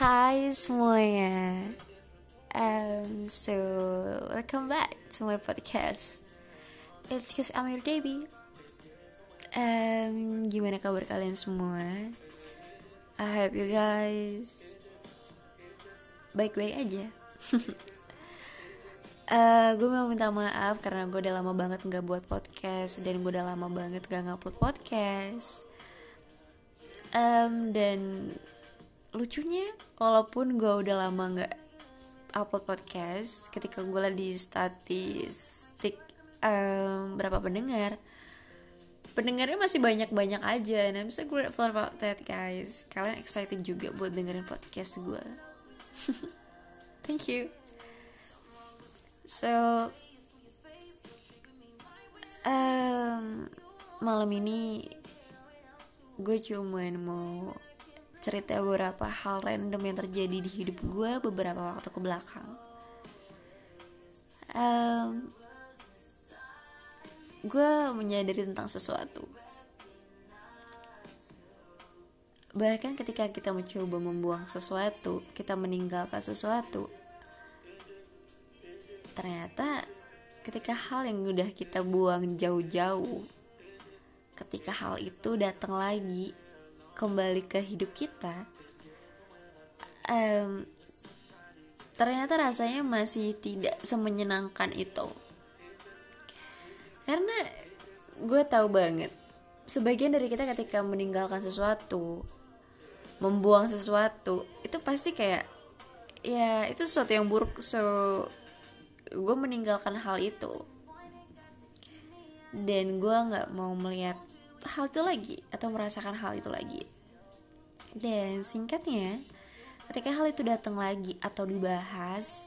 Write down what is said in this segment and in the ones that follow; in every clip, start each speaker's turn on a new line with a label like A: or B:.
A: Hai semuanya. Um, So, welcome back to my podcast. It's cause I'm your baby. Um, Gimana kabar kalian semua? I hope you guys Baik-baik aja. Uh, Gue mau minta maaf karena gue udah lama banget gak buat podcast Dan gue udah lama banget gak ngupload podcast. Um, Dan lucunya walaupun gue udah lama nggak upload podcast ketika gue lagi di statistik um, berapa pendengar pendengarnya masih banyak-banyak aja. And I'm so grateful about that guys. Kalian excited juga buat dengerin podcast gue thank you. So um, malam ini gue cuman mau cerita beberapa hal random yang terjadi di hidup gue beberapa waktu ke belakang. Um, gue menyadari tentang sesuatu. Bahkan ketika kita mencoba membuang sesuatu, kita meninggalkan sesuatu, ternyata ketika hal yang udah kita buang jauh-jauh, ketika hal itu datang lagi, kembali ke hidup kita um, ternyata rasanya masih tidak semenyenangkan itu. Karena gue tahu banget sebagian dari kita ketika meninggalkan sesuatu membuang sesuatu itu pasti kayak ya itu sesuatu yang buruk. So gue meninggalkan hal itu. Dan gue nggak mau melihat hal itu lagi atau merasakan hal itu lagi. Dan singkatnya ketika hal itu datang lagi atau dibahas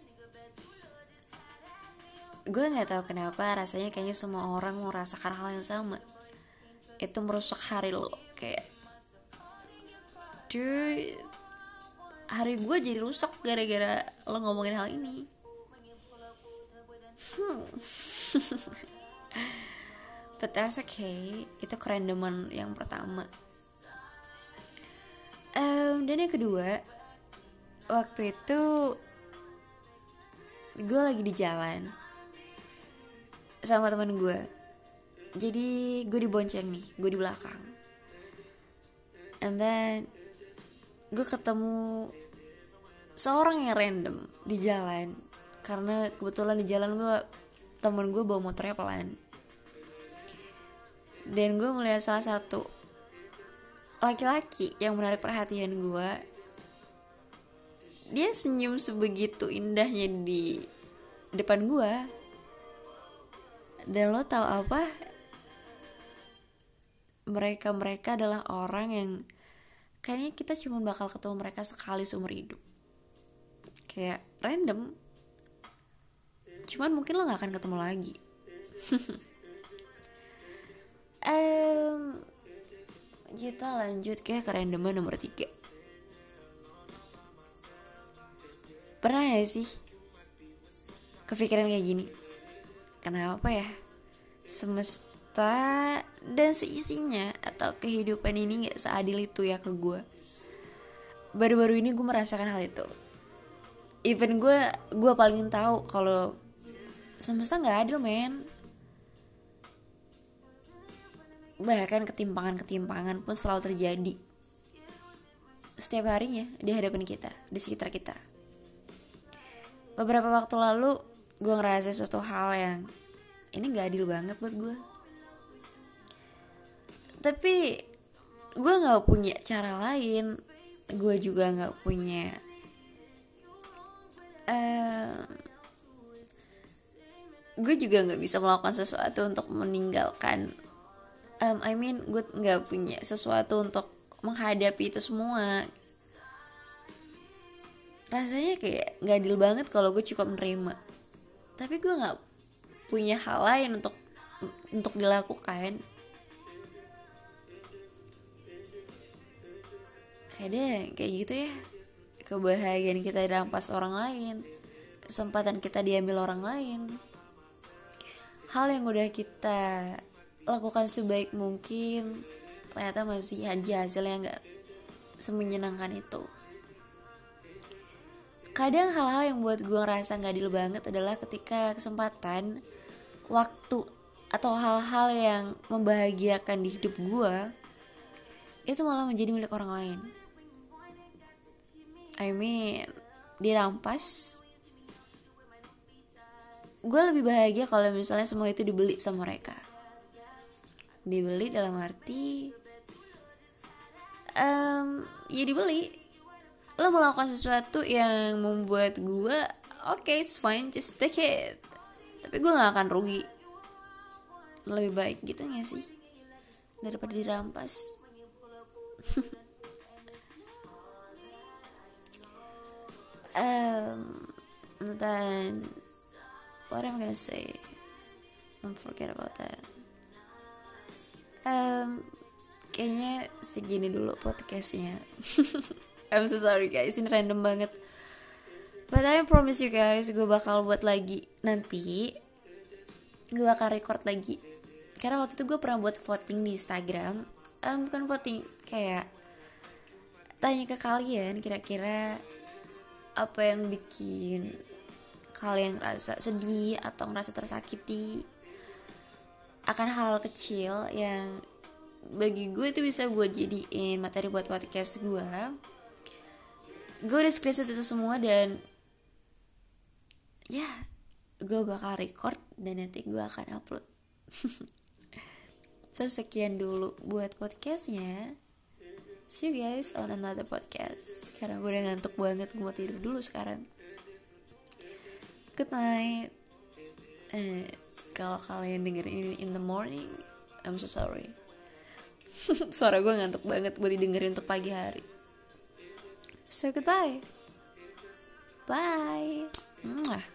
A: gue nggak tahu kenapa rasanya kayaknya semua orang merasakan hal yang sama. Itu merusak hari lo kayak cuy hari gue jadi rusak gara-gara lo ngomongin hal ini. Hmm. but that's okay. Itu kerendeman yang pertama. Um, dan yang kedua waktu itu gue lagi di jalan sama teman gue jadi gue dibonceng nih gue di belakang. And then gue ketemu seorang yang random di jalan. Karena kebetulan di jalan gue temen gue bawa motornya pelan dan gue melihat salah satu laki-laki yang menarik perhatian gue dia senyum sebegitu indahnya di depan gue dan lo tau apa? Mereka mereka adalah orang yang kayaknya kita cuma bakal ketemu mereka sekali seumur hidup. Kayak random. Cuman mungkin lo gak akan ketemu lagi um, kita lanjut ke kerendeman nomor tiga. Pernah ya sih kepikiran kayak gini? Kenapa ya? Semesta dan seisinya atau kehidupan ini gak seadil itu ya ke gue baru-baru ini gue merasakan hal itu. Even gue gue paling tahu kalau semesta nggak adil men bahkan ketimpangan-ketimpangan pun selalu terjadi setiap harinya di hadapan kita, di sekitar kita. Beberapa waktu lalu gue ngerasa suatu hal yang ini gak adil banget buat gue. Tapi gue gak punya cara lain, gue juga gak punya uh, gue juga nggak bisa melakukan sesuatu untuk meninggalkan um, I mean gue nggak punya sesuatu untuk menghadapi itu semua. Rasanya kayak nggak adil banget kalau gue cukup menerima tapi gue nggak punya hal lain untuk untuk dilakukan. Kadang kayak gitu ya. Kebahagiaan kita dirampas orang lain. Kesempatan kita diambil orang lain. Hal yang udah kita lakukan sebaik mungkin. Ternyata masih aja hasilnya nggak semenyenangkan itu. Kadang hal-hal yang buat gue ngerasa nggak adil banget adalah ketika kesempatan waktu atau hal-hal yang membahagiakan di hidup gue itu malah menjadi milik orang lain. I mean dirampas gue lebih bahagia kalau misalnya semua itu dibeli sama mereka dibeli dalam arti um, ya dibeli. Lo melakukan sesuatu yang membuat gue oke okay, it's fine just take it. Tapi gue gak akan rugi. Lebih baik gitu gak sih? Daripada dirampas. Um, and then what I'm gonna say? Don't forget about that um, kayaknya segini dulu podcastnya. I'm so sorry guys. Ini random banget. But I promise you guys gue bakal buat lagi nanti. Gue bakal record lagi. Karena waktu itu gue pernah buat voting di Instagram. Um, bukan voting kayak tanya ke kalian kira-kira apa yang bikin kalian ngerasa sedih atau ngerasa tersakiti akan hal kecil yang bagi gue itu bisa gue jadiin materi buat podcast gue. Gue udah screenshot itu semua dan ya gue bakal record dan nanti gue akan upload. So sekian dulu buat podcastnya. See you guys on another podcast. Sekarang gue udah ngantuk banget Gue mau tidur dulu sekarang. Good night. Eh, Kalau kalian dengerin ini in the morning I'm so sorry. Suara gue ngantuk banget Buat didengerin untuk pagi hari. So goodbye. Bye. Mwah.